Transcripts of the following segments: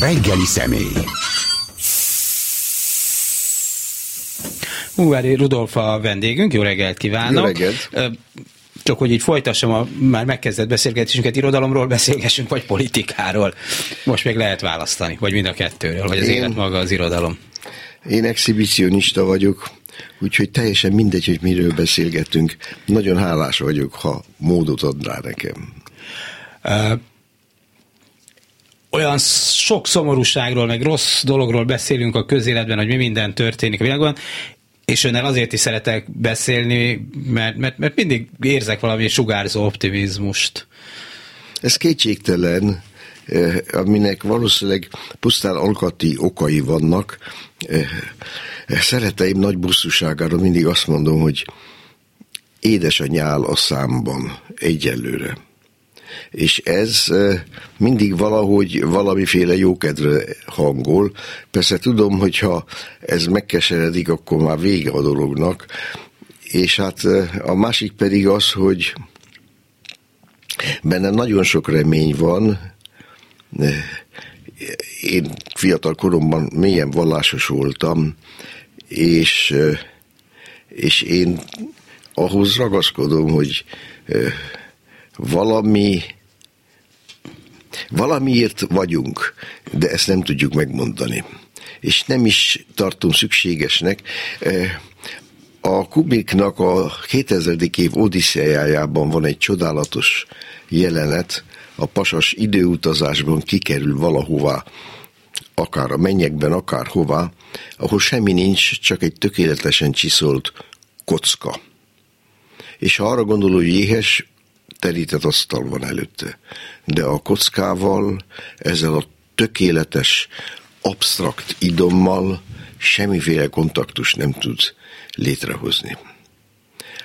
reggeli személy. Ungvári Rudolf a vendégünk, jó reggelt kívánok! Jó reggelt! Csak hogy így folytassam a már megkezdett beszélgetésünket, irodalomról beszélgessünk, vagy politikáról. Most még lehet választani, vagy mind a kettőről, vagy az Én... élet maga az irodalom. Én exhibicionista vagyok, úgyhogy teljesen mindegy, hogy miről beszélgetünk. Nagyon hálás vagyok, ha módot ad rá nekem. Olyan sok szomorúságról, meg rossz dologról beszélünk a közéletben, hogy mi minden történik a világban, és önnel azért is szeretek beszélni, mert, mert, mert mindig érzek valami sugárzó optimizmust. Ez kétségtelen, eh, aminek valószínűleg pusztán alkati okai vannak. Eh, szereteim nagy buszúságára mindig azt mondom, hogy édes a nyál a számban egyelőre és ez mindig valahogy valamiféle jókedre hangol. Persze tudom, hogyha ez megkeseredik, akkor már vége a dolognak, és hát a másik pedig az, hogy benne nagyon sok remény van, én fiatal koromban mélyen vallásos voltam, és, és én ahhoz ragaszkodom, hogy valami valamiért vagyunk, de ezt nem tudjuk megmondani. És nem is tartom szükségesnek. E, a Kubiknak a 2000. év Odisszejájában van egy csodálatos jelenet, a pasas időutazásban kikerül valahová, akár a mennyekben, akár hová, ahol semmi nincs, csak egy tökéletesen csiszolt kocka. És ha arra gondol, hogy éhes, terített asztal van előtte. De a kockával, ezzel a tökéletes, absztrakt idommal semmiféle kontaktus nem tud létrehozni.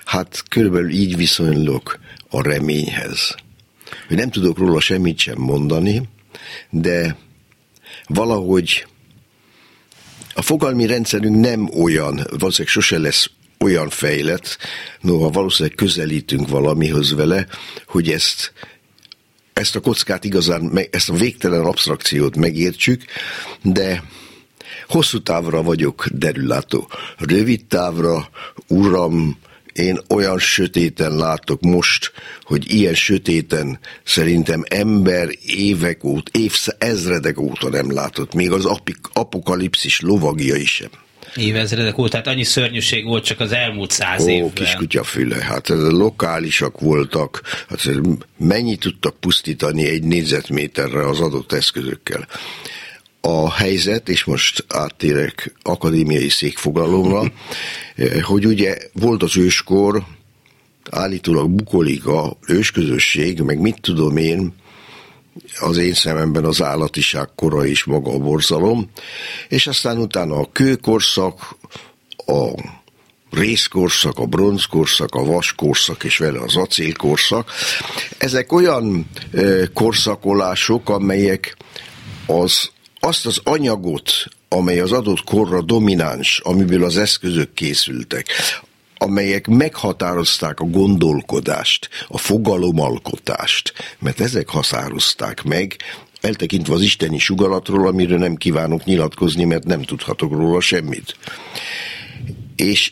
Hát körülbelül így viszonylok a reményhez. Hogy nem tudok róla semmit sem mondani, de valahogy a fogalmi rendszerünk nem olyan, valószínűleg sose lesz olyan fejlett, noha valószínűleg közelítünk valamihoz vele, hogy ezt ezt a kockát igazán, ezt a végtelen abstrakciót megértsük, de hosszú távra vagyok derülátó. Rövid távra, uram, én olyan sötéten látok most, hogy ilyen sötéten szerintem ember évek óta, évszezredek óta nem látott, még az apokalipszis lovagjai sem évezredek óta, tehát annyi szörnyűség volt csak az elmúlt száz Ó, évben. kis kutyafüle, hát ez lokálisak voltak, hát mennyit tudtak pusztítani egy négyzetméterre az adott eszközökkel. A helyzet, és most áttérek akadémiai székfogalomra, hogy ugye volt az őskor, állítólag bukolik a ősközösség, meg mit tudom én, az én szememben az állatiság kora is maga a borzalom, és aztán utána a kőkorszak, a részkorszak, a bronzkorszak, a vaskorszak és vele az acélkorszak. Ezek olyan korszakolások, amelyek az, azt az anyagot, amely az adott korra domináns, amiből az eszközök készültek, amelyek meghatározták a gondolkodást, a fogalomalkotást, mert ezek határozták meg, eltekintve az isteni sugalatról, amiről nem kívánok nyilatkozni, mert nem tudhatok róla semmit. És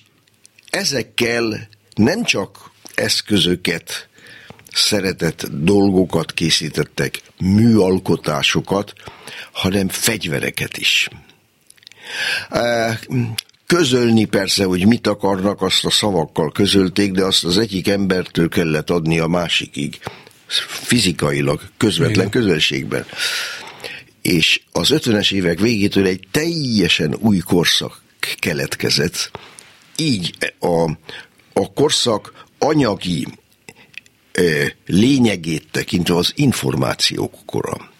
ezekkel nem csak eszközöket, szeretett dolgokat készítettek, műalkotásokat, hanem fegyvereket is közölni persze, hogy mit akarnak, azt a szavakkal közölték, de azt az egyik embertől kellett adni a másikig, fizikailag, közvetlen közelségben. És az 50-es évek végétől egy teljesen új korszak keletkezett. Így a, a korszak anyagi lényegét tekintve az információk kora.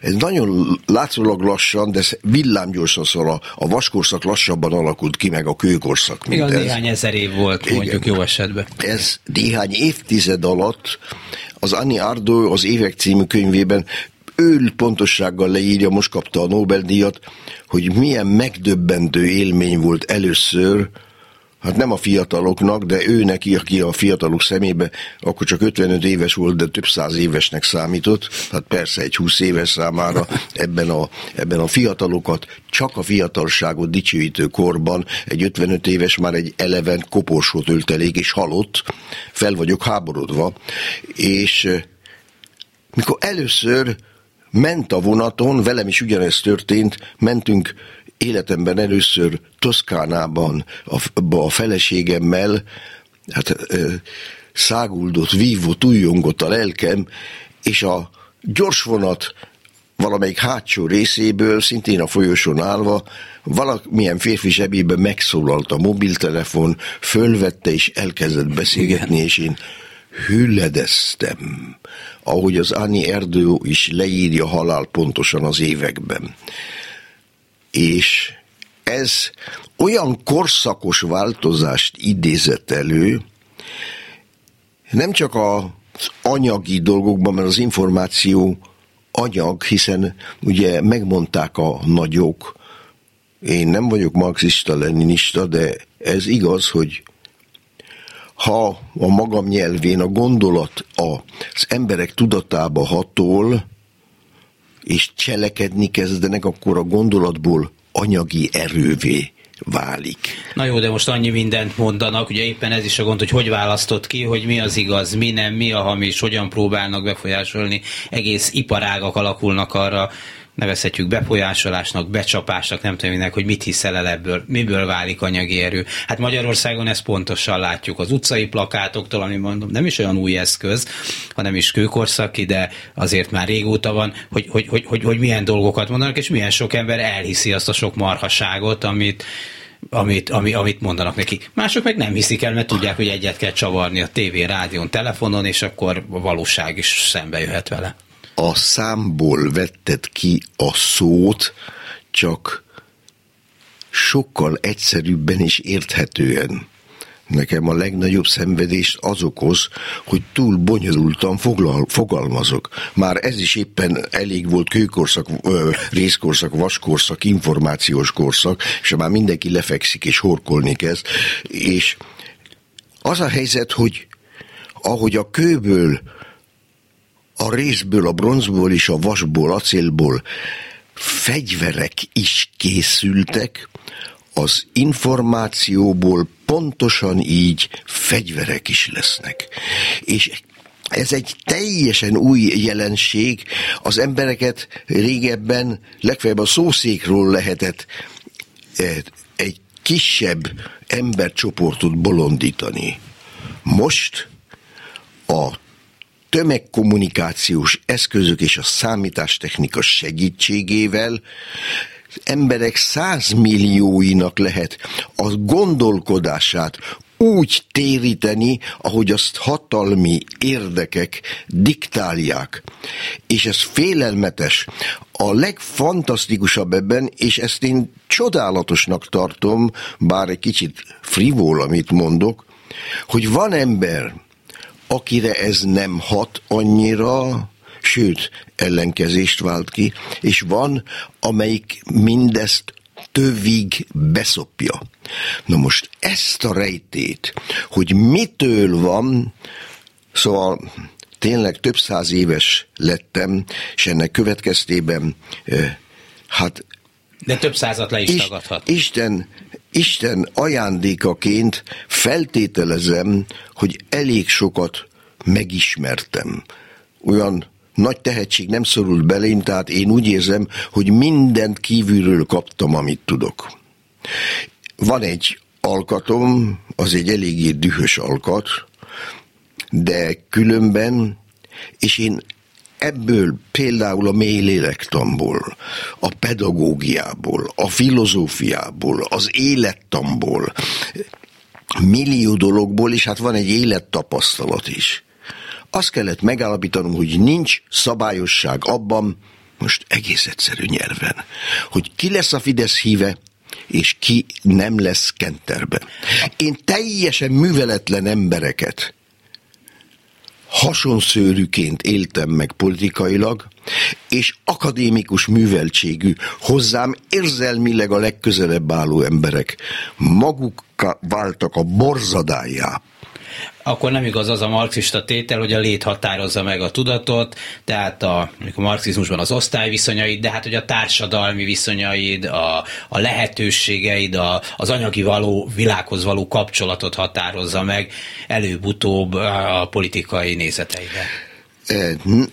Ez nagyon látszólag lassan, de villámgyorsan szól a, a vaskorszak lassabban alakult ki, meg a kőkorszak. Mint Igen, ez. néhány ezer év volt, Igen. mondjuk jó esetben. Ez néhány évtized alatt az Annie Ardo az Évek című könyvében ő pontossággal leírja, most kapta a Nobel-díjat, hogy milyen megdöbbentő élmény volt először, hát nem a fiataloknak, de ő neki, aki a fiatalok szemébe, akkor csak 55 éves volt, de több száz évesnek számított, hát persze egy 20 éves számára ebben a, ebben a fiatalokat, csak a fiatalságot dicsőítő korban egy 55 éves már egy eleven koporsó töltelék és halott, fel vagyok háborodva, és mikor először ment a vonaton, velem is ugyanezt történt, mentünk életemben először Toszkánában a, a feleségemmel, hát száguldott, vívott, újjongott a lelkem, és a gyors vonat valamelyik hátsó részéből, szintén a folyosón állva, valamilyen férfi zsebében megszólalt a mobiltelefon, fölvette és elkezdett beszélgetni, és én hülledeztem, ahogy az Ani Erdő is leírja halál pontosan az években és ez olyan korszakos változást idézett elő, nem csak az anyagi dolgokban, mert az információ anyag, hiszen ugye megmondták a nagyok, én nem vagyok marxista, leninista, de ez igaz, hogy ha a magam nyelvén a gondolat az emberek tudatába hatol, és cselekedni kezdenek, akkor a gondolatból anyagi erővé válik. Na jó, de most annyi mindent mondanak, ugye éppen ez is a gond, hogy hogy választott ki, hogy mi az igaz, mi nem, mi a hamis, hogyan próbálnak befolyásolni, egész iparágak alakulnak arra, nevezhetjük befolyásolásnak, becsapásnak, nem tudom minek, hogy mit hiszel el ebből, miből válik anyagi erő. Hát Magyarországon ezt pontosan látjuk az utcai plakátoktól, ami mondom, nem is olyan új eszköz, hanem is kőkorszaki, de azért már régóta van, hogy, hogy, hogy, hogy, hogy milyen dolgokat mondanak, és milyen sok ember elhiszi azt a sok marhaságot, amit, amit, ami, amit mondanak neki. Mások meg nem hiszik el, mert tudják, hogy egyet kell csavarni a tévé, rádión, telefonon, és akkor a valóság is szembe jöhet vele a számból vetted ki a szót, csak sokkal egyszerűbben és érthetően. Nekem a legnagyobb szenvedést az okoz, hogy túl bonyolultan foglal, fogalmazok. Már ez is éppen elég volt kőkorszak, részkorszak, vaskorszak, információs korszak, és már mindenki lefekszik és horkolni kezd. És az a helyzet, hogy ahogy a kőből a részből, a bronzból és a vasból, acélból fegyverek is készültek, az információból pontosan így fegyverek is lesznek. És ez egy teljesen új jelenség, az embereket régebben legfeljebb a szószékról lehetett eh, egy kisebb embercsoportot bolondítani. Most a tömegkommunikációs eszközök és a számítástechnika segítségével emberek százmillióinak lehet a gondolkodását úgy téríteni, ahogy azt hatalmi érdekek diktálják. És ez félelmetes. A legfantasztikusabb ebben, és ezt én csodálatosnak tartom, bár egy kicsit frivól, amit mondok, hogy van ember, akire ez nem hat annyira, sőt, ellenkezést vált ki, és van, amelyik mindezt tövig beszopja. Na most ezt a rejtét, hogy mitől van, szóval tényleg több száz éves lettem, és ennek következtében hát de több százat le is, is tagadhat. Isten Isten ajándékaként feltételezem, hogy elég sokat megismertem. Olyan nagy tehetség nem szorult belém, tehát én úgy érzem, hogy mindent kívülről kaptam, amit tudok. Van egy alkatom, az egy eléggé dühös alkat, de különben, és én ebből például a mély lélektamból, a pedagógiából, a filozófiából, az élettamból, millió dologból, és hát van egy élettapasztalat is. Azt kellett megállapítanom, hogy nincs szabályosság abban, most egész egyszerű nyelven, hogy ki lesz a Fidesz híve, és ki nem lesz kenterben. Én teljesen műveletlen embereket hasonszőrűként éltem meg politikailag, és akadémikus műveltségű, hozzám érzelmileg a legközelebb álló emberek. Maguk váltak a borzadájá akkor nem igaz az a marxista tétel, hogy a lét határozza meg a tudatot, tehát a, a marxizmusban az osztályviszonyaid, de hát hogy a társadalmi viszonyaid, a, a lehetőségeid, a, az anyagi való, világhoz való kapcsolatot határozza meg előbb-utóbb a politikai nézeteide.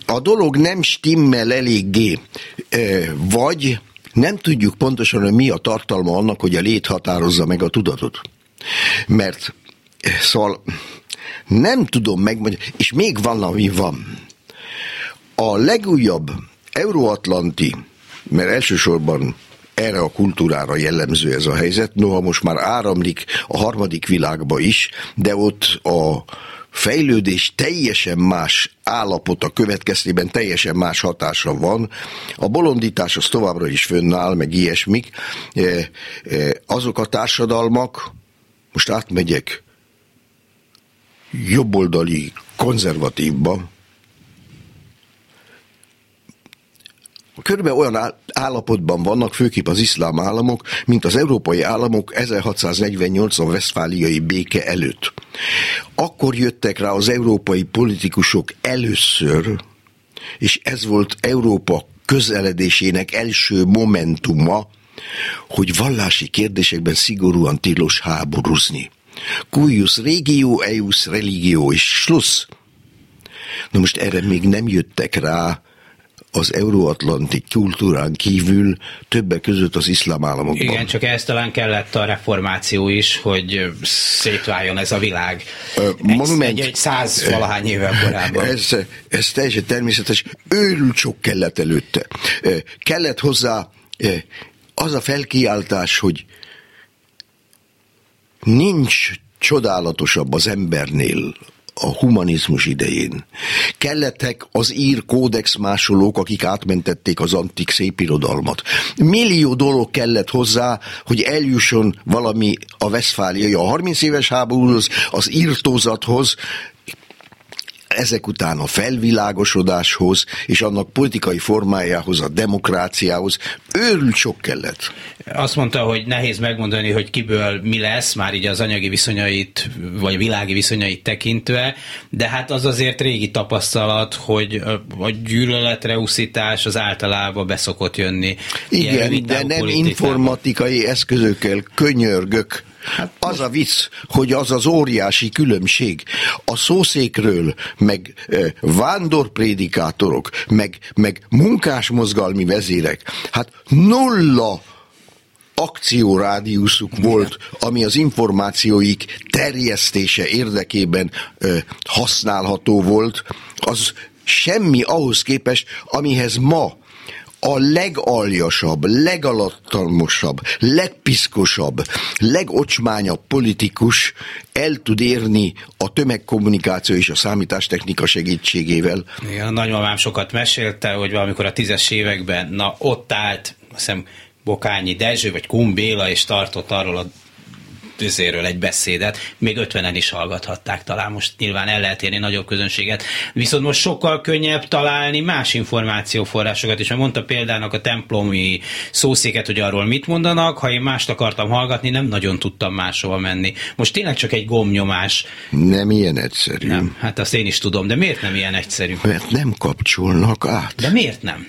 A dolog nem stimmel eléggé, vagy nem tudjuk pontosan, hogy mi a tartalma annak, hogy a lét határozza meg a tudatot. Mert szóval nem tudom megmondani, és még van, ami van. A legújabb euróatlanti, mert elsősorban erre a kultúrára jellemző ez a helyzet, noha most már áramlik a harmadik világba is, de ott a fejlődés teljesen más állapota következtében teljesen más hatása van. A bolondítás az továbbra is fönnáll, meg ilyesmik. E, e, azok a társadalmak, most átmegyek jobboldali konzervatívba, körülbelül olyan állapotban vannak, főképp az iszlám államok, mint az európai államok 1648-a veszfáliai béke előtt. Akkor jöttek rá az európai politikusok először, és ez volt Európa közeledésének első momentuma, hogy vallási kérdésekben szigorúan tilos háborúzni. Cuius regio, eius religio, és Schluss. Na most erre még nem jöttek rá az euróatlanti kultúrán kívül többek között az iszlám államokban. Igen, csak ez talán kellett a reformáció is, hogy szétváljon ez a világ. Monument, egy, egy száz valahány évvel korábban. Ez, ez teljesen természetes. Őrült sok kellett előtte. Kellett hozzá az a felkiáltás, hogy Nincs csodálatosabb az embernél a humanizmus idején. Kellettek az ír kódex másolók, akik átmentették az antik szépirodalmat. Millió dolog kellett hozzá, hogy eljusson valami a Westfáliai, a 30 éves háborúhoz, az írtózathoz, ezek után a felvilágosodáshoz és annak politikai formájához, a demokráciához őrült sok kellett. Azt mondta, hogy nehéz megmondani, hogy kiből mi lesz, már így az anyagi viszonyait, vagy a világi viszonyait tekintve, de hát az azért régi tapasztalat, hogy a gyűlöletreuszítás az általában beszokott jönni. Igen, de nem informatikai eszközökkel könyörgök. Hát az a vicc, hogy az az óriási különbség a szószékről, meg e, vándorprédikátorok, meg, meg munkásmozgalmi vezérek, hát nulla akciórádiuszuk volt, ami az információik terjesztése érdekében ö, használható volt, az semmi ahhoz képest, amihez ma a legaljasabb, legalattalmosabb, legpiszkosabb, legocsmányabb politikus el tud érni a tömegkommunikáció és a számítástechnika segítségével. Igen, a nagymamám sokat mesélte, hogy valamikor a tízes években, na ott állt, azt hiszem Bokányi Dezső vagy Kumbéla, és tartott arról a tüzéről egy beszédet, még ötvenen is hallgathatták talán, most nyilván el lehet érni nagyobb közönséget. Viszont most sokkal könnyebb találni más információforrásokat, és mondta példának a templomi szószéket, hogy arról mit mondanak, ha én mást akartam hallgatni, nem nagyon tudtam máshova menni. Most tényleg csak egy gomnyomás. Nem ilyen egyszerű. Nem, hát azt én is tudom, de miért nem ilyen egyszerű? Mert nem kapcsolnak át. De miért nem?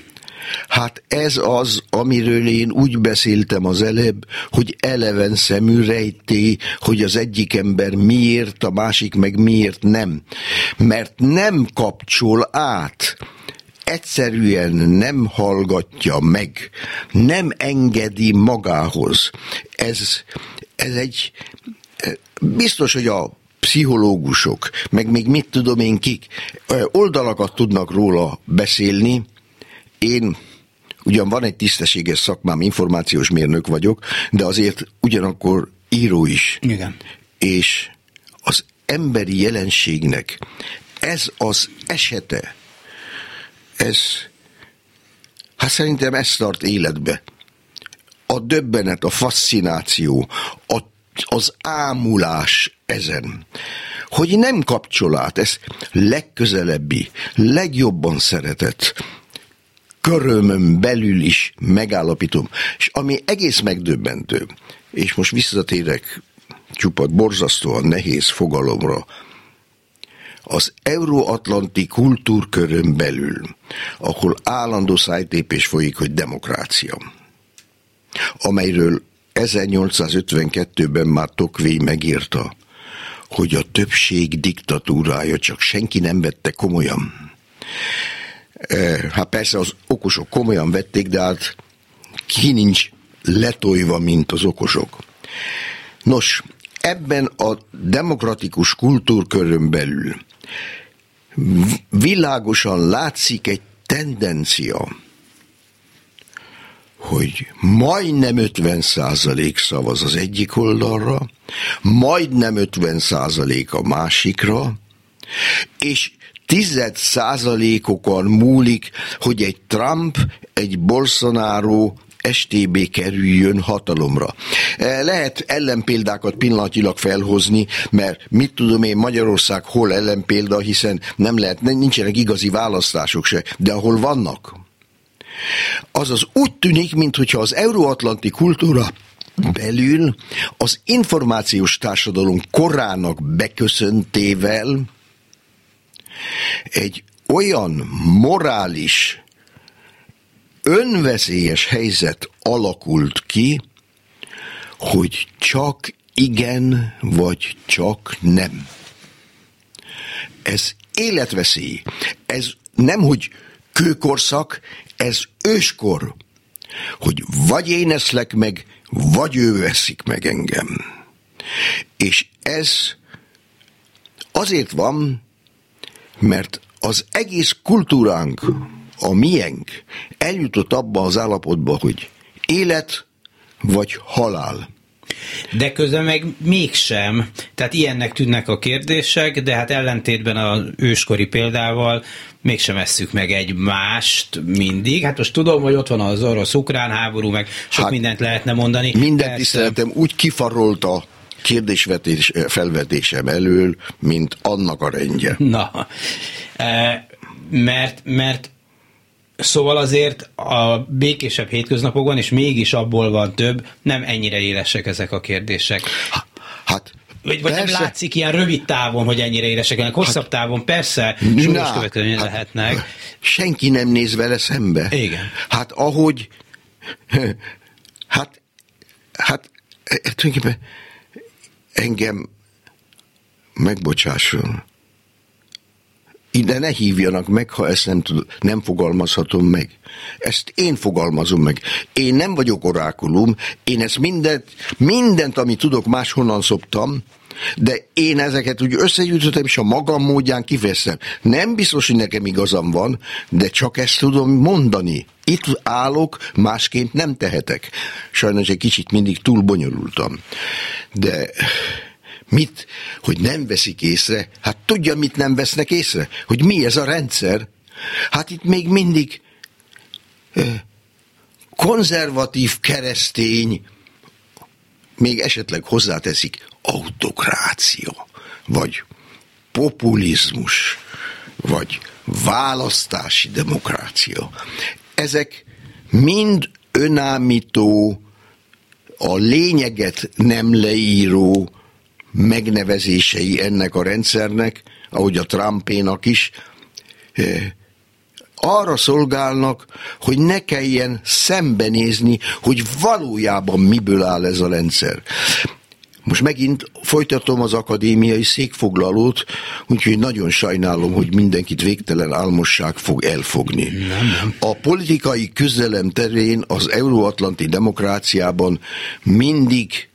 Hát ez az, amiről én úgy beszéltem az előbb, hogy eleven szemű rejté, hogy az egyik ember miért, a másik meg miért nem. Mert nem kapcsol át egyszerűen nem hallgatja meg, nem engedi magához. Ez, ez egy, biztos, hogy a pszichológusok, meg még mit tudom én kik, oldalakat tudnak róla beszélni, én ugyan van egy tisztességes szakmám, információs mérnök vagyok, de azért ugyanakkor író is. Igen. És az emberi jelenségnek ez az esete, ez, hát szerintem ez tart életbe. A döbbenet, a fascináció, a, az ámulás ezen, hogy nem kapcsolát, ez legközelebbi, legjobban szeretett, körömön belül is megállapítom. És ami egész megdöbbentő, és most visszatérek csupat borzasztóan nehéz fogalomra, az euróatlanti kultúrkörön belül, ahol állandó szájtépés folyik, hogy demokrácia, amelyről 1852-ben már Tokvé megírta, hogy a többség diktatúrája, csak senki nem vette komolyan. E, hát persze az okosok komolyan vették, de hát ki nincs letolva, mint az okosok. Nos, ebben a demokratikus kultúrkörön belül világosan látszik egy tendencia, hogy majdnem 50 százalék szavaz az egyik oldalra, majdnem 50 százalék a másikra, és tized százalékokon múlik, hogy egy Trump, egy Bolsonaro STB kerüljön hatalomra. E, lehet ellenpéldákat pillanatilag felhozni, mert mit tudom én, Magyarország hol ellenpélda, hiszen nem lehet, nincsenek igazi választások se, de ahol vannak, azaz úgy tűnik, mintha az euróatlanti kultúra belül az információs társadalom korának beköszöntével egy olyan morális, önveszélyes helyzet alakult ki, hogy csak igen, vagy csak nem. Ez életveszély. Ez nem, hogy kőkorszak, ez őskor, hogy vagy én eszlek meg, vagy ő veszik meg engem. És ez azért van, mert az egész kultúránk, a miénk eljutott abba az állapotba, hogy élet vagy halál. De közben meg mégsem. Tehát ilyennek tűnnek a kérdések, de hát ellentétben az őskori példával mégsem esszük meg egymást mindig. Hát most tudom, hogy ott van az orosz-ukrán háború, meg sok hát mindent lehetne mondani. Minden tiszteletem úgy kifarolt a kérdésvetés felvetésem elől, mint annak a rendje. Na, e, mert, mert Szóval azért a békésebb hétköznapokban, és mégis abból van több, nem ennyire élesek ezek a kérdések. Hát vagy, vagy nem látszik ilyen rövid távon, hogy ennyire élesek lennek. Hosszabb hát, távon persze súlyos következmények hát, lehetnek. Senki nem néz vele szembe. Igen. Hát ahogy hát hát tulajdonképpen engem megbocsásson ide ne hívjanak meg, ha ezt nem, tud, nem fogalmazhatom meg. Ezt én fogalmazom meg. Én nem vagyok orákulum, én ezt mindent, mindent, amit tudok, máshonnan szoptam, de én ezeket úgy összegyűjtöttem, és a magam módján kifejeztem. Nem biztos, hogy nekem igazam van, de csak ezt tudom mondani. Itt állok, másként nem tehetek. Sajnos egy kicsit mindig túl bonyolultam. De Mit? Hogy nem veszik észre? Hát tudja, mit nem vesznek észre? Hogy mi ez a rendszer? Hát itt még mindig konzervatív keresztény, még esetleg hozzáteszik autokrácia, vagy populizmus, vagy választási demokrácia. Ezek mind önállító, a lényeget nem leíró megnevezései ennek a rendszernek, ahogy a Trumpénak is, eh, arra szolgálnak, hogy ne kelljen szembenézni, hogy valójában miből áll ez a rendszer. Most megint folytatom az akadémiai székfoglalót, úgyhogy nagyon sajnálom, hogy mindenkit végtelen álmosság fog elfogni. Nem, nem. A politikai közelem terén az euróatlanti demokráciában mindig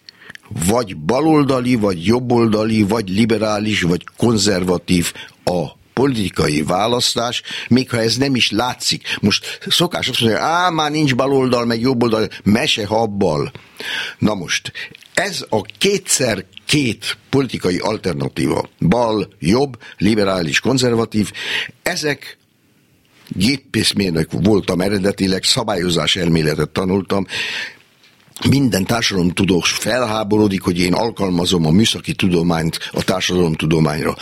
vagy baloldali, vagy jobboldali, vagy liberális, vagy konzervatív a politikai választás, még ha ez nem is látszik. Most szokás azt mondani, á, már nincs baloldal, meg jobboldal, mese habbal. Na most, ez a kétszer két politikai alternatíva, bal, jobb, liberális, konzervatív, ezek gépészmérnök voltam eredetileg, szabályozás elméletet tanultam, minden társadalomtudós felháborodik, hogy én alkalmazom a műszaki tudományt a társadalomtudományra.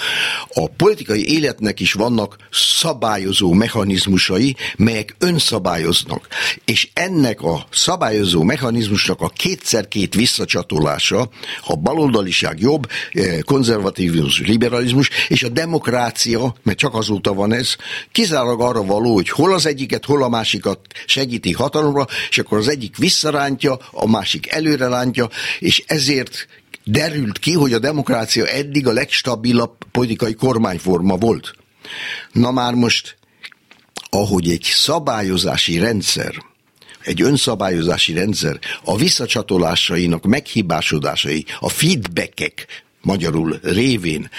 A politikai életnek is vannak szabályozó mechanizmusai, melyek önszabályoznak. És ennek a szabályozó mechanizmusnak a kétszer-két visszacsatolása, a baloldaliság jobb, eh, konzervatívizmus, liberalizmus, és a demokrácia, mert csak azóta van ez, kizárólag arra való, hogy hol az egyiket, hol a másikat segíti hatalomra, és akkor az egyik visszarántja, a másik előrelántja, és ezért derült ki, hogy a demokrácia eddig a legstabilabb politikai kormányforma volt. Na már most, ahogy egy szabályozási rendszer, egy önszabályozási rendszer a visszacsatolásainak meghibásodásai, a feedbackek magyarul révén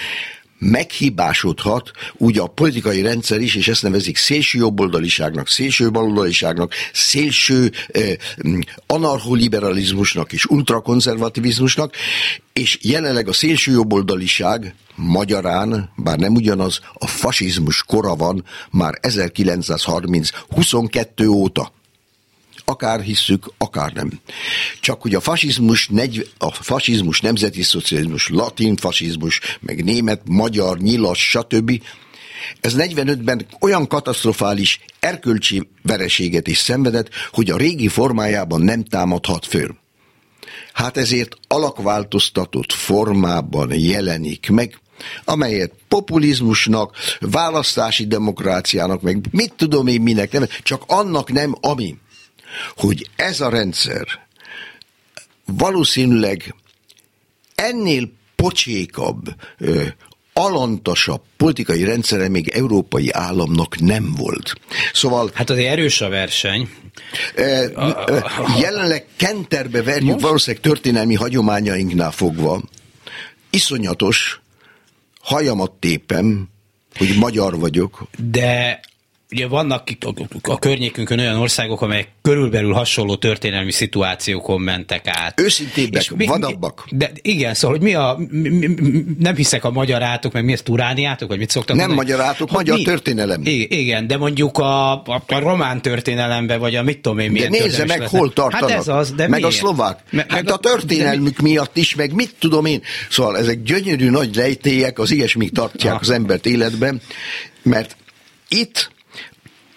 meghibásodhat úgy a politikai rendszer is, és ezt nevezik szélső jobboldaliságnak, szélső baloldaliságnak, szélső eh, anarcholiberalizmusnak és ultrakonzervativizmusnak, és jelenleg a szélső jobboldaliság magyarán, bár nem ugyanaz, a fasizmus kora van már 1930-22 óta akár hisszük, akár nem. Csak hogy a fasizmus, negy, a fasizmus, nemzeti szocializmus, latin fasizmus, meg német, magyar, nyilas, stb. Ez 45-ben olyan katasztrofális erkölcsi vereséget is szenvedett, hogy a régi formájában nem támadhat föl. Hát ezért alakváltoztatott formában jelenik meg, amelyet populizmusnak, választási demokráciának, meg mit tudom én minek nem, csak annak nem, ami hogy ez a rendszer valószínűleg ennél pocsékabb, alantasabb politikai rendszere még európai államnak nem volt. Szóval... Hát azért erős a verseny. jelenleg kenterbe verjük Most? valószínűleg történelmi hagyományainknál fogva. Iszonyatos, hajamat tépem, hogy magyar vagyok. De ugye vannak a környékünkön olyan országok, amelyek körülbelül hasonló történelmi szituációkon mentek át. Őszintébbek, mi, vadabbak. De igen, szóval, hogy mi a, mi, mi, nem hiszek a magyarátok, meg mi ezt turániátok, vagy mit szoktak Nem mondani? magyarátok, magyar mi? történelem. Igen, de mondjuk a, a, a román történelemben, vagy a mit tudom én milyen De nézze meg, hol hát tartanak. Hát ez az, de meg miért? a szlovák. Me, hát meg a történelmük mi, miatt is, meg mit tudom én. Szóval ezek gyönyörű nagy rejtélyek, az ilyesmik tartják ah. az embert életben, mert itt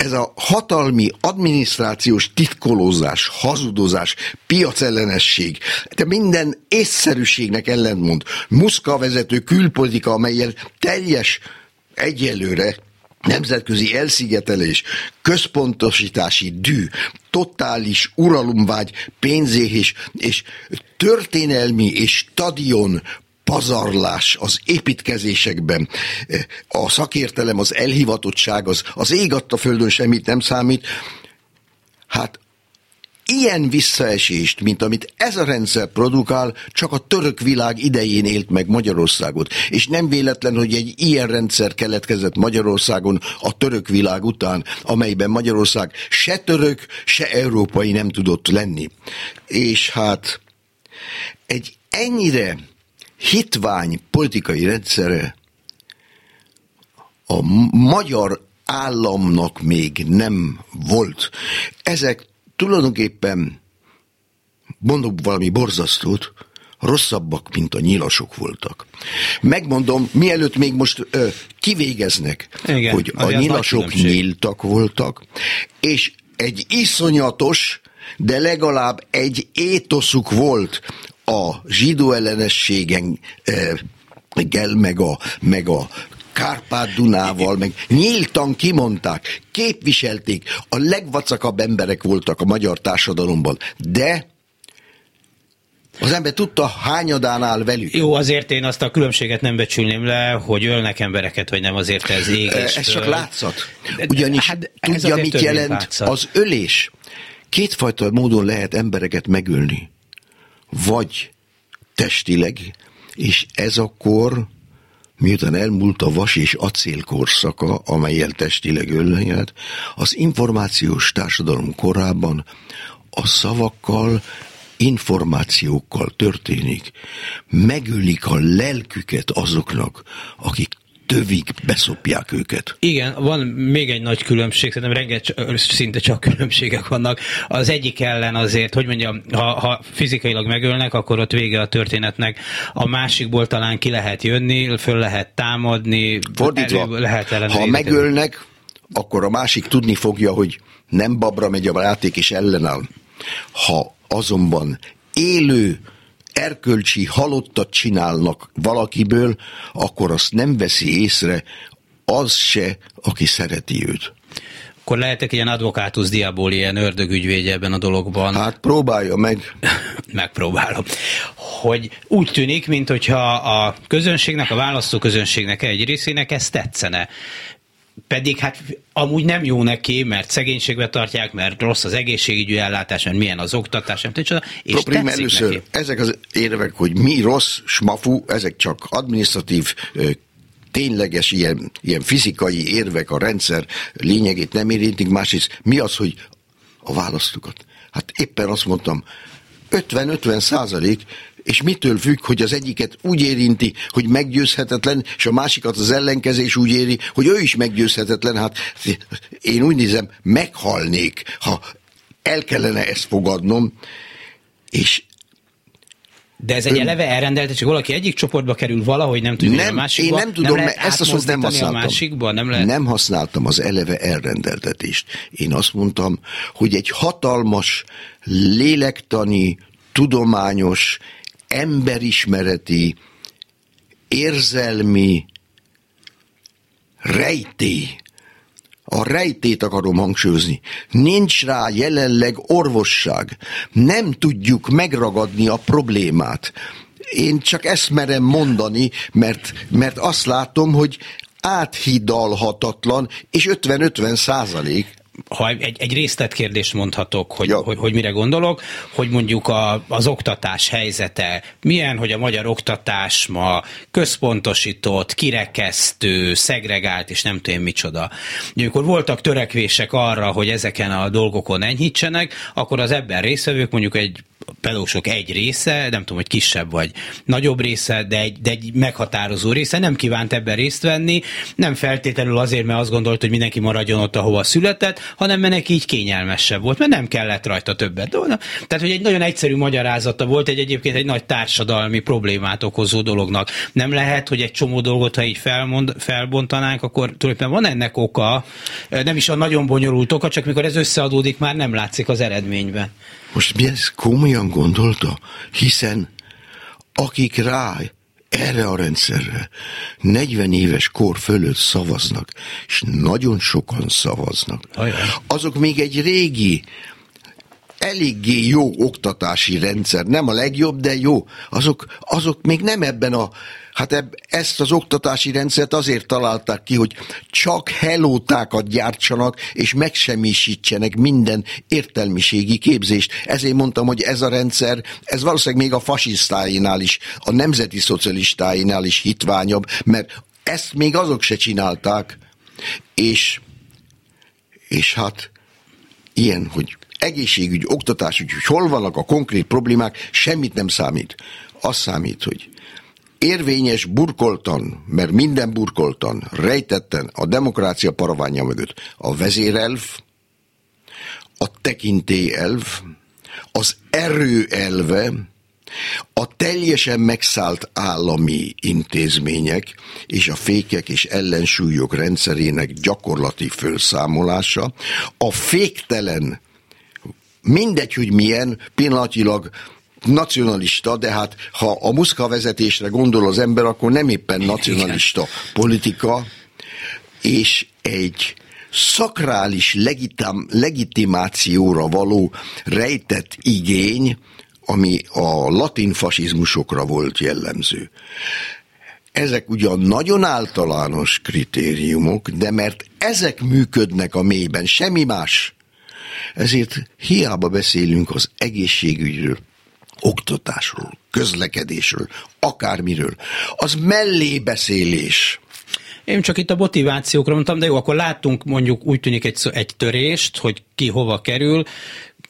ez a hatalmi, adminisztrációs titkolózás, hazudozás, piacellenesség, de minden észszerűségnek ellentmond. Muszka vezető külpolitika, amelyel teljes egyelőre nemzetközi elszigetelés, központosítási dű, totális uralomvágy, pénzéhés és történelmi és stadion pazarlás az építkezésekben, a szakértelem, az elhivatottság, az, az ég adta földön semmit nem számít. Hát ilyen visszaesést, mint amit ez a rendszer produkál, csak a török világ idején élt meg Magyarországot. És nem véletlen, hogy egy ilyen rendszer keletkezett Magyarországon a török világ után, amelyben Magyarország se török, se európai nem tudott lenni. És hát egy ennyire hitvány politikai rendszere a magyar államnak még nem volt. Ezek tulajdonképpen, mondok valami borzasztót, rosszabbak, mint a nyilasok voltak. Megmondom, mielőtt még most ö, kivégeznek, Igen, hogy a nyilasok nyíltak voltak, és egy iszonyatos, de legalább egy étoszuk volt a zsidó ellenességen gel, meg a, meg a Kárpát-Dunával, meg nyíltan kimondták, képviselték, a legvacakabb emberek voltak a magyar társadalomban, de az ember tudta, hányadán áll velük. Jó, azért én azt a különbséget nem becsülném le, hogy ölnek embereket, vagy nem, azért ez ég. Ez csak látszat. Ugyanis hát, tudja, mit jelent az ölés. Kétfajta módon lehet embereket megölni vagy testileg, és ez akkor, miután elmúlt a vas és acél korszaka, amelyel testileg öllenyelt, az információs társadalom korában a szavakkal, információkkal történik. Megölik a lelküket azoknak, akik tövig beszopják őket. Igen, van még egy nagy különbség, szerintem rengeteg, szinte csak különbségek vannak. Az egyik ellen azért, hogy mondjam, ha, ha fizikailag megölnek, akkor ott vége a történetnek. A másikból talán ki lehet jönni, föl lehet támadni, Fordítva, lehet ha megölnek, akkor a másik tudni fogja, hogy nem babra megy a játék és ellenáll. Ha azonban élő erkölcsi halottat csinálnak valakiből, akkor azt nem veszi észre az se, aki szereti őt. Akkor lehetek ilyen advokátus diabóli, ilyen ördögügyvédje ebben a dologban. Hát próbálja meg. Megpróbálom. Hogy úgy tűnik, mintha a közönségnek, a választó közönségnek egy részének ez tetszene pedig hát amúgy nem jó neki, mert szegénységbe tartják, mert rossz az egészségügyi ellátás, mert milyen az oktatás, nem tudom, és Proprim először neki. ezek az érvek, hogy mi rossz, smafu, ezek csak administratív tényleges ilyen, ilyen fizikai érvek a rendszer lényegét nem érintik, másrészt mi az, hogy a választókat. Hát éppen azt mondtam, 50-50 százalék és mitől függ, hogy az egyiket úgy érinti, hogy meggyőzhetetlen, és a másikat az ellenkezés úgy éri, hogy ő is meggyőzhetetlen. Hát én úgy nézem, meghalnék, ha el kellene ezt fogadnom, és de ez egy ön... eleve elrendelt, csak valaki egyik csoportba kerül valahogy, nem tudja, nem, a másikba. Én nem tudom, nem mert ezt a szót nem használtam. A másikba, nem, lehet... nem használtam az eleve elrendeltetést. Én azt mondtam, hogy egy hatalmas lélektani, tudományos, emberismereti, érzelmi rejtély. A rejtét akarom hangsúlyozni. Nincs rá jelenleg orvosság. Nem tudjuk megragadni a problémát. Én csak ezt merem mondani, mert, mert azt látom, hogy áthidalhatatlan, és 50-50 százalék ha egy, egy részletkérdést mondhatok, hogy, ja. hogy, hogy mire gondolok, hogy mondjuk a, az oktatás helyzete milyen, hogy a magyar oktatás ma központosított, kirekesztő, szegregált, és nem tudom micsoda. Amikor voltak törekvések arra, hogy ezeken a dolgokon enyhítsenek, akkor az ebben részvevők mondjuk egy pedósok egy része, nem tudom, hogy kisebb vagy nagyobb része, de egy, de egy meghatározó része nem kívánt ebben részt venni, nem feltétlenül azért, mert azt gondolt, hogy mindenki maradjon ott, ahova született, hanem mert neki így kényelmesebb volt, mert nem kellett rajta többet. Tehát, hogy egy nagyon egyszerű magyarázata volt, egy egyébként egy nagy társadalmi problémát okozó dolognak. Nem lehet, hogy egy csomó dolgot, ha így felmond, felbontanánk, akkor tulajdonképpen van ennek oka, nem is a nagyon bonyolult oka, csak mikor ez összeadódik, már nem látszik az eredményben. Most mi ezt komolyan gondolta? Hiszen akik rá erre a rendszerre 40 éves kor fölött szavaznak, és nagyon sokan szavaznak, azok még egy régi, eléggé jó oktatási rendszer, nem a legjobb, de jó, azok, azok még nem ebben a Hát eb, ezt az oktatási rendszert azért találták ki, hogy csak helótákat gyártsanak, és megsemmisítsenek minden értelmiségi képzést. Ezért mondtam, hogy ez a rendszer, ez valószínűleg még a fasisztáinál is, a nemzeti szocialistáinál is hitványabb, mert ezt még azok se csinálták, és, és hát ilyen, hogy egészségügy, oktatás, hogy hol vannak a konkrét problémák, semmit nem számít. Az számít, hogy érvényes burkoltan, mert minden burkoltan, rejtetten a demokrácia paraványa mögött a vezérelv, a tekintélyelv, az erő elve, a teljesen megszállt állami intézmények és a fékek és ellensúlyok rendszerének gyakorlati felszámolása, a féktelen mindegy, hogy milyen, pillanatilag nacionalista, de hát ha a muszka vezetésre gondol az ember, akkor nem éppen nacionalista politika, és egy szakrális legitim, legitimációra való rejtett igény, ami a latin fasizmusokra volt jellemző. Ezek ugyan nagyon általános kritériumok, de mert ezek működnek a mélyben, semmi más. Ezért hiába beszélünk az egészségügyről, oktatásról, közlekedésről, akármiről. Az mellébeszélés. Én csak itt a motivációkra mondtam, de jó, akkor láttunk mondjuk úgy tűnik egy, egy törést, hogy ki hova kerül,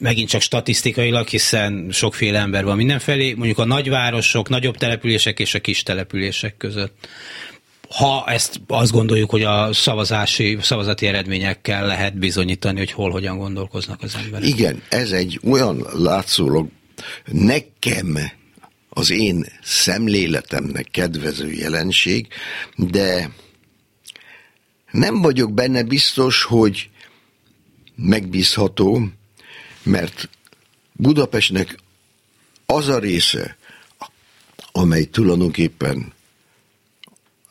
megint csak statisztikailag, hiszen sokféle ember van mindenfelé, mondjuk a nagyvárosok, nagyobb települések és a kis települések között ha ezt azt gondoljuk, hogy a szavazási, szavazati eredményekkel lehet bizonyítani, hogy hol, hogyan gondolkoznak az emberek. Igen, ez egy olyan látszólag nekem az én szemléletemnek kedvező jelenség, de nem vagyok benne biztos, hogy megbízható, mert Budapestnek az a része, amely tulajdonképpen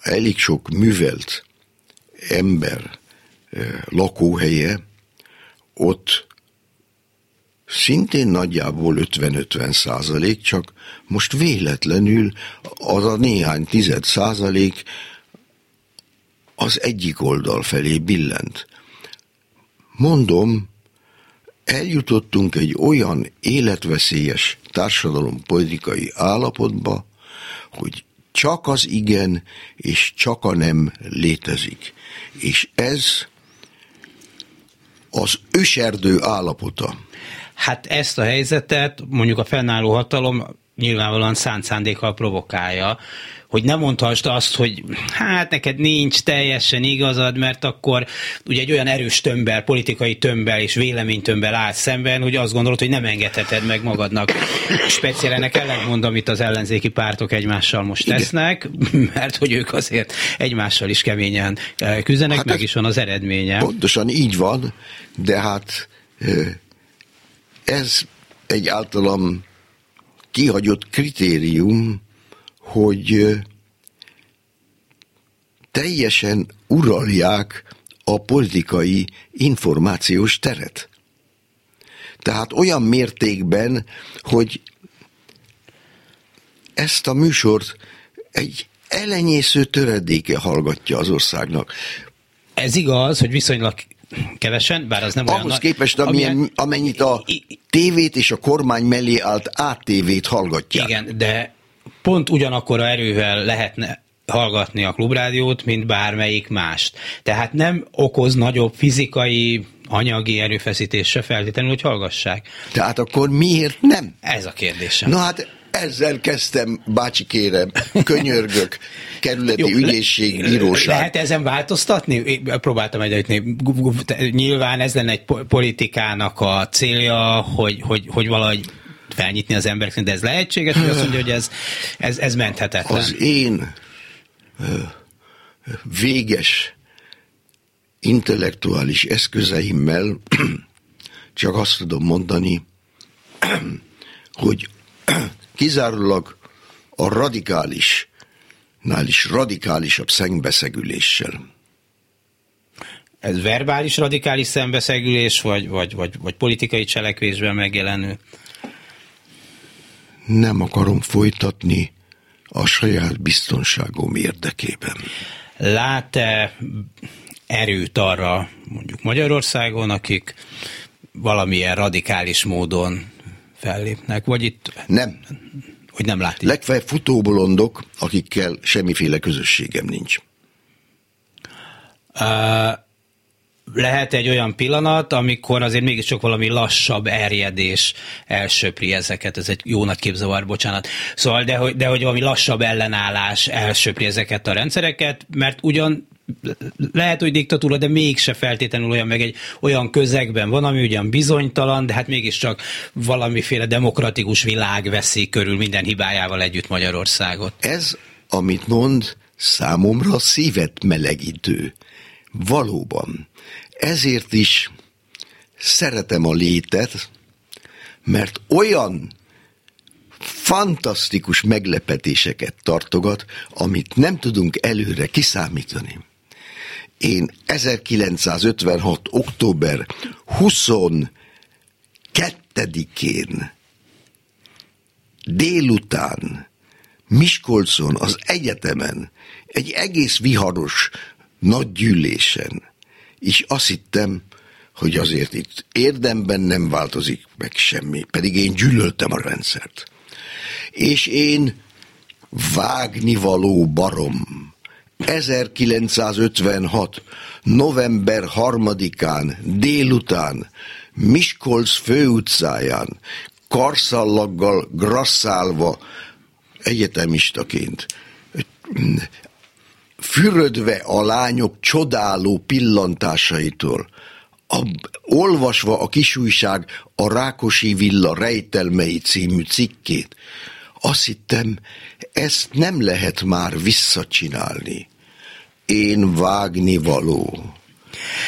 elég sok művelt ember lakóhelye, ott szintén nagyjából 50-50 százalék, csak most véletlenül az a néhány tized százalék az egyik oldal felé billent. Mondom, eljutottunk egy olyan életveszélyes társadalompolitikai állapotba, hogy csak az igen és csak a nem létezik. És ez az őserdő állapota. Hát ezt a helyzetet mondjuk a fennálló hatalom nyilvánvalóan szánt szándékkal provokálja, hogy nem mondhassd azt, hogy hát neked nincs teljesen igazad, mert akkor ugye egy olyan erős tömbel, politikai tömbel és véleménytömbel áll szemben, hogy azt gondolod, hogy nem engedheted meg magadnak. Speciál ennek ellentmond, amit az ellenzéki pártok egymással most Igen. tesznek, mert hogy ők azért egymással is keményen eh, küzdenek, hát meg is van az eredménye. Pontosan így van, de hát eh, ez egy általam kihagyott kritérium, hogy teljesen uralják a politikai információs teret. Tehát olyan mértékben, hogy ezt a műsort egy elenyésző töredéke hallgatja az országnak. Ez igaz, hogy viszonylag kevesen, bár az nem Ahhoz olyan... képest, amilyen, amilyen, amennyit a tévét és a kormány mellé állt ATV-t hallgatják. Igen, de pont ugyanakkor a erővel lehetne hallgatni a klubrádiót, mint bármelyik mást. Tehát nem okoz nagyobb fizikai, anyagi erőfeszítés se feltétlenül, hogy hallgassák. Tehát akkor miért nem? Ez a kérdésem. Na hát ezzel kezdtem, bácsi kérem, könyörgök, kerületi Jó, ügyészség, bíróság. Lehet ezen változtatni? Én próbáltam egyetni. Nyilván ez lenne egy politikának a célja, hogy, hogy, hogy valahogy felnyitni az embereknek, de ez lehetséges, hogy azt mondja, hogy ez, ez, ez menthetetlen. Az én véges intellektuális eszközeimmel csak azt tudom mondani, hogy kizárólag a radikális, nál is radikálisabb szembeszegüléssel. Ez verbális radikális szembeszegülés, vagy, vagy, vagy, vagy politikai cselekvésben megjelenő? Nem akarom folytatni a saját biztonságom érdekében. Lát-e erőt arra mondjuk Magyarországon, akik valamilyen radikális módon fellépnek, vagy itt... Nem. Hogy nem látják. Legfeljebb futóbolondok, akikkel semmiféle közösségem nincs. Uh, lehet egy olyan pillanat, amikor azért mégiscsak valami lassabb erjedés elsöpri ezeket, ez egy jó nagy képzavar, bocsánat. Szóval, de hogy, de hogy valami lassabb ellenállás elsöpri ezeket a rendszereket, mert ugyan lehet, hogy diktatúra, de mégse feltétlenül olyan, meg egy olyan közegben van, ami ugyan bizonytalan, de hát mégiscsak valamiféle demokratikus világ veszi körül minden hibájával együtt Magyarországot. Ez, amit mond, számomra szívet melegítő. Valóban. Ezért is szeretem a létet, mert olyan fantasztikus meglepetéseket tartogat, amit nem tudunk előre kiszámítani. Én 1956. október 22-én délután Miskolcon az egyetemen egy egész viharos nagy gyűlésen, és azt hittem, hogy azért itt érdemben nem változik meg semmi, pedig én gyűlöltem a rendszert. És én vágnivaló barom 1956. november 3-án délután Miskolc főutcáján karszallaggal grasszálva egyetemistaként fürödve a lányok csodáló pillantásaitól, a, olvasva a kisújság a Rákosi Villa rejtelmei című cikkét, azt hittem, ezt nem lehet már visszacsinálni. Én vágni való.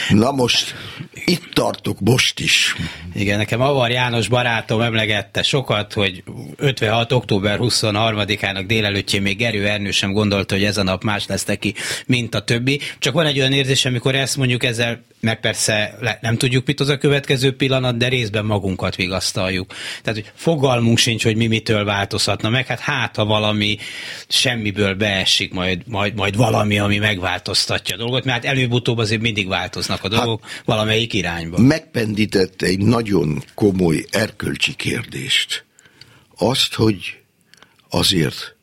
Na most itt tartok most is. Igen, nekem Avar János barátom emlegette sokat, hogy 56. október 23-ának délelőttjén még Gerő Ernő sem gondolta, hogy ez a nap más lesz neki, mint a többi. Csak van egy olyan érzés, amikor ezt mondjuk ezzel meg persze nem tudjuk, mit az a következő pillanat, de részben magunkat vigasztaljuk. Tehát, hogy fogalmunk sincs, hogy mi mitől változhatna meg, hát hát, ha valami semmiből beesik, majd, majd, majd valami, ami megváltoztatja a dolgot, mert hát előbb-utóbb azért mindig változnak a dolgok hát, valamelyik irányba. Megpendített egy nagyon komoly erkölcsi kérdést. Azt, hogy azért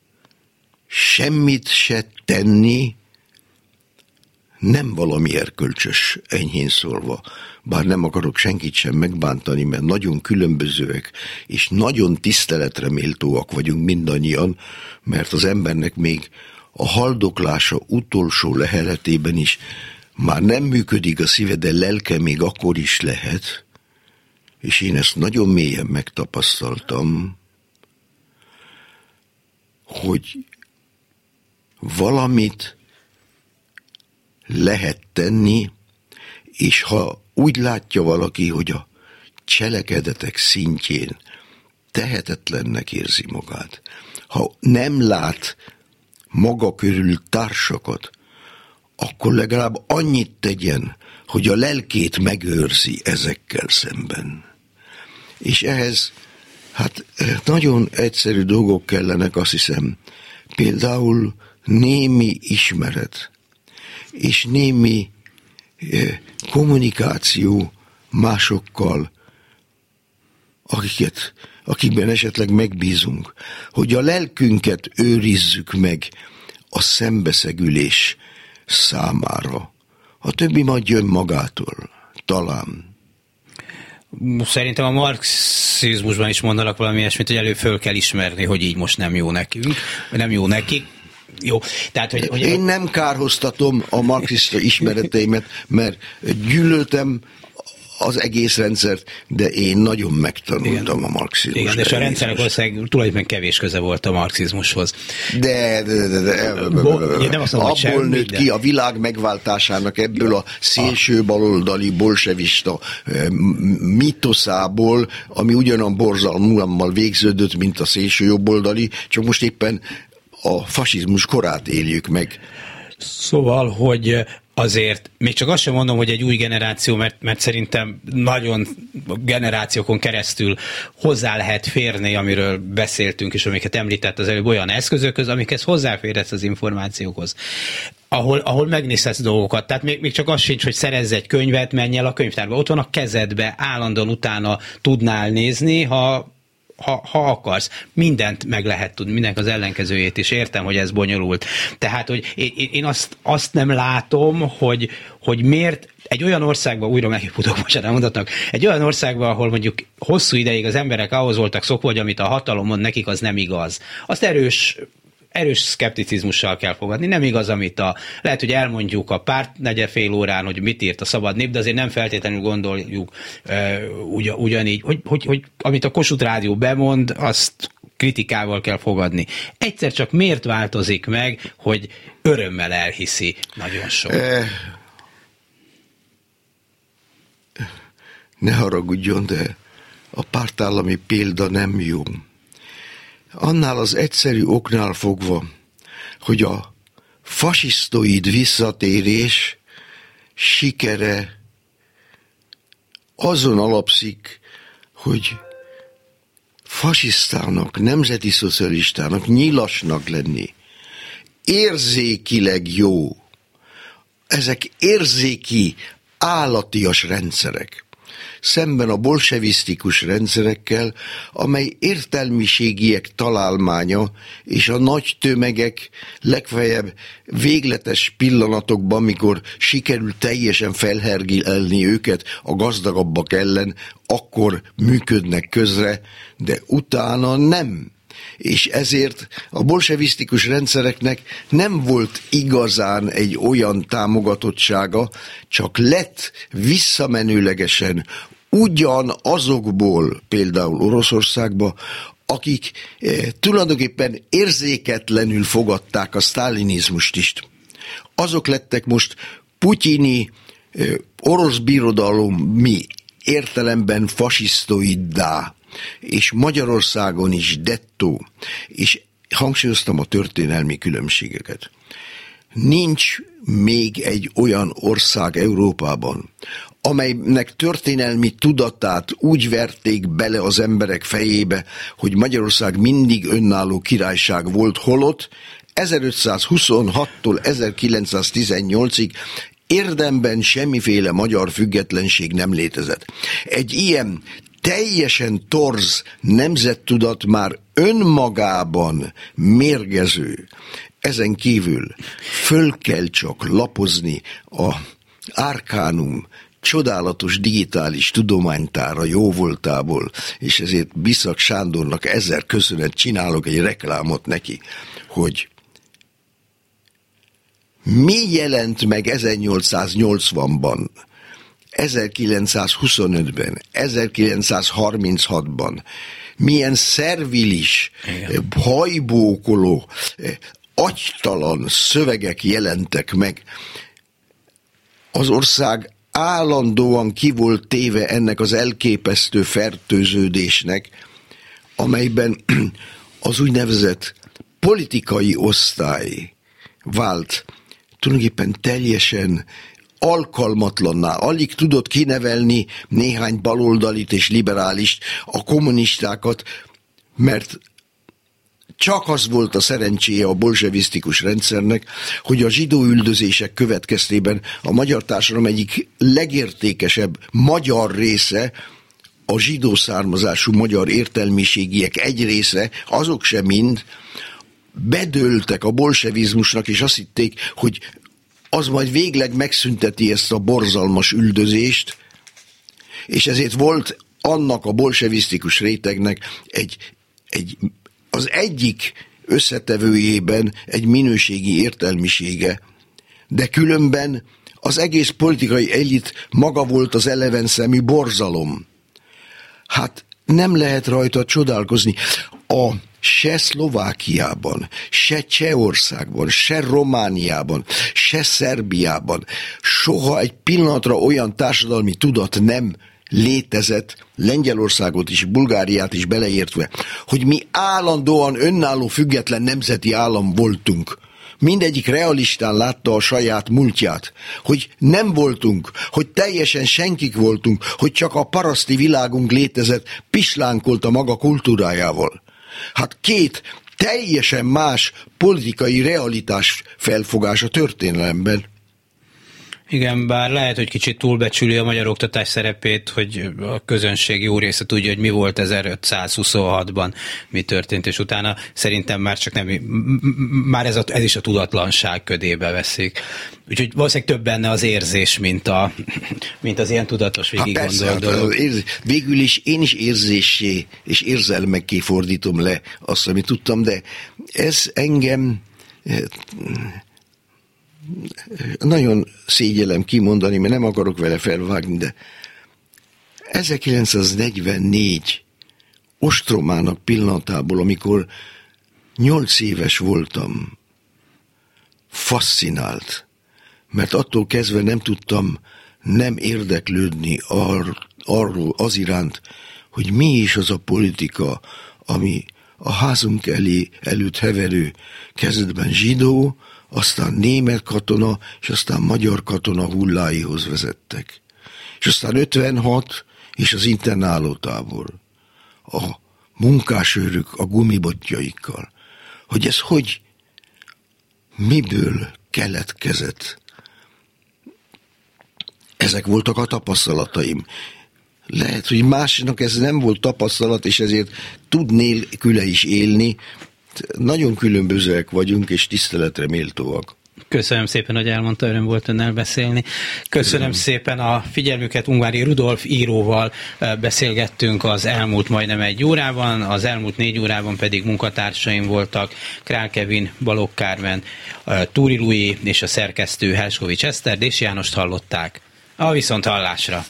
semmit se tenni, nem valami erkölcsös, enyhén szólva, bár nem akarok senkit sem megbántani, mert nagyon különbözőek, és nagyon tiszteletre méltóak vagyunk mindannyian, mert az embernek még a haldoklása utolsó leheletében is már nem működik a szíve, de lelke még akkor is lehet, és én ezt nagyon mélyen megtapasztaltam, hogy valamit lehet tenni, és ha úgy látja valaki, hogy a cselekedetek szintjén tehetetlennek érzi magát, ha nem lát maga körül társakat, akkor legalább annyit tegyen, hogy a lelkét megőrzi ezekkel szemben. És ehhez hát nagyon egyszerű dolgok kellenek, azt hiszem, például némi ismeret, és némi eh, kommunikáció másokkal, akiket, akikben esetleg megbízunk, hogy a lelkünket őrizzük meg a szembeszegülés számára. A többi majd jön magától, talán. Szerintem a marxizmusban is mondanak valami ilyesmit, hogy elő föl kell ismerni, hogy így most nem jó nekünk, nem jó nekik jó. Tehát, hogy, hogy Én nem kárhoztatom a marxista ismereteimet, mert gyűlöltem az egész rendszert, de én nagyon megtanultam Igen. a marxizmust. Igen, és a rendszernek valószínűleg tulajdonképpen kevés köze volt a marxizmushoz. De, de, de, de, de nem azt mondom, abból nőtt ki a világ megváltásának ebből a szélső baloldali bolsevista mitoszából, ami ugyanan borzalmúlammal végződött, mint a szélső jobboldali, csak most éppen a fasizmus korát éljük meg. Szóval, hogy azért még csak azt sem mondom, hogy egy új generáció, mert, mert szerintem nagyon generációkon keresztül hozzá lehet férni, amiről beszéltünk, és amiket említett az előbb olyan eszközökhöz, amikhez hozzáférhetsz az információkhoz ahol, ahol megnézhetsz dolgokat. Tehát még, még csak az sincs, hogy szerezz egy könyvet, menj el a könyvtárba. Ott van a kezedbe, állandóan utána tudnál nézni, ha ha, ha akarsz, mindent meg lehet tudni, mindenek az ellenkezőjét is értem, hogy ez bonyolult. Tehát, hogy én, én azt, azt nem látom, hogy, hogy miért egy olyan országban, újra megfutok, most elmondatnak, egy olyan országban, ahol mondjuk hosszú ideig az emberek ahhoz voltak szokva, hogy amit a hatalom mond nekik, az nem igaz. Azt erős erős szkepticizmussal kell fogadni. Nem igaz, amit a, lehet, hogy elmondjuk a párt negye fél órán, hogy mit írt a szabad nép, de azért nem feltétlenül gondoljuk uh, ugy, ugyanígy, hogy, hogy, hogy amit a Kossuth Rádió bemond, azt kritikával kell fogadni. Egyszer csak miért változik meg, hogy örömmel elhiszi nagyon sok? Ne haragudjon, de a pártállami példa nem jó. Annál az egyszerű oknál fogva, hogy a fasisztoid visszatérés sikere azon alapszik, hogy fasisztának, nemzeti szocialistának, nyilasnak lenni, érzékileg jó. Ezek érzéki, állatias rendszerek szemben a bolsevisztikus rendszerekkel, amely értelmiségiek találmánya és a nagy tömegek legfeljebb végletes pillanatokban, mikor sikerül teljesen felhergilni őket a gazdagabbak ellen, akkor működnek közre, de utána nem és ezért a bolsevisztikus rendszereknek nem volt igazán egy olyan támogatottsága, csak lett visszamenőlegesen ugyan azokból, például Oroszországba, akik eh, tulajdonképpen érzéketlenül fogadták a sztálinizmust is. Azok lettek most putyini eh, orosz mi értelemben fasisztoiddá, és Magyarországon is dettó, és hangsúlyoztam a történelmi különbségeket. Nincs még egy olyan ország Európában, amelynek történelmi tudatát úgy verték bele az emberek fejébe, hogy Magyarország mindig önálló királyság volt, holott 1526-tól 1918-ig érdemben semmiféle magyar függetlenség nem létezett. Egy ilyen teljesen torz nemzettudat már önmagában mérgező. Ezen kívül föl kell csak lapozni a Arkánum csodálatos digitális tudománytára jóvoltából, és ezért Biszak Sándornak ezer köszönet csinálok egy reklámot neki, hogy mi jelent meg 1880-ban, 1925-ben, 1936-ban, milyen szervilis, Igen. hajbókoló, agytalan szövegek jelentek meg. Az ország állandóan ki volt téve ennek az elképesztő fertőződésnek, amelyben az úgynevezett politikai osztály vált tulajdonképpen teljesen alkalmatlanná, alig tudott kinevelni néhány baloldalit és liberálist, a kommunistákat, mert csak az volt a szerencséje a bolzsevisztikus rendszernek, hogy a zsidó üldözések következtében a magyar társadalom egyik legértékesebb magyar része, a zsidó származású magyar értelmiségiek egy része, azok sem mind, bedőltek a bolsevizmusnak, és azt hitték, hogy az majd végleg megszünteti ezt a borzalmas üldözést, és ezért volt annak a bolsevisztikus rétegnek egy, egy, az egyik összetevőjében egy minőségi értelmisége, de különben az egész politikai elit maga volt az eleven szemű borzalom. Hát nem lehet rajta csodálkozni. A se Szlovákiában, se Csehországban, se Romániában, se Szerbiában soha egy pillanatra olyan társadalmi tudat nem létezett, Lengyelországot is, Bulgáriát is beleértve, hogy mi állandóan önálló független nemzeti állam voltunk. Mindegyik realistán látta a saját múltját, hogy nem voltunk, hogy teljesen senkik voltunk, hogy csak a paraszti világunk létezett, pislánkolt a maga kultúrájával. Hát két teljesen más politikai realitás felfogás a történelemben. Igen, bár lehet, hogy kicsit túlbecsüli a magyar oktatás szerepét, hogy a közönség jó része tudja, hogy mi volt 1526-ban, mi történt, és utána szerintem már csak nem, már ez, a, ez is a tudatlanság ködébe veszik. Úgyhogy valószínűleg több benne az érzés, mint, a, mint az ilyen tudatos végig gondolt hát dolog. Érzés, végül is én is érzésé és érzelmekké fordítom le azt, amit tudtam, de ez engem eh, nagyon szégyelem kimondani, mert nem akarok vele felvágni, de 1944 ostromának pillanatából, amikor nyolc éves voltam, fascinált, mert attól kezdve nem tudtam nem érdeklődni ar, arról az iránt, hogy mi is az a politika, ami a házunk elé előtt heverő kezdetben zsidó, aztán német katona, és aztán magyar katona hulláihoz vezettek. És aztán 56, és az internáló tábor. A munkásőrök a gumibotjaikkal. Hogy ez hogy, miből keletkezett. Ezek voltak a tapasztalataim. Lehet, hogy másnak ez nem volt tapasztalat, és ezért tud nélküle is élni, nagyon különbözőek vagyunk, és tiszteletre méltóak. Köszönöm szépen, hogy elmondta, öröm volt önnel beszélni. Köszönöm, Köszönöm szépen a figyelmüket, Ungvári Rudolf íróval beszélgettünk az elmúlt majdnem egy órában, az elmúlt négy órában pedig munkatársaim voltak Král Kevin, Balogh Kármen, Túri Lui és a szerkesztő Helskovics Eszter, és Jánost hallották. A viszont hallásra!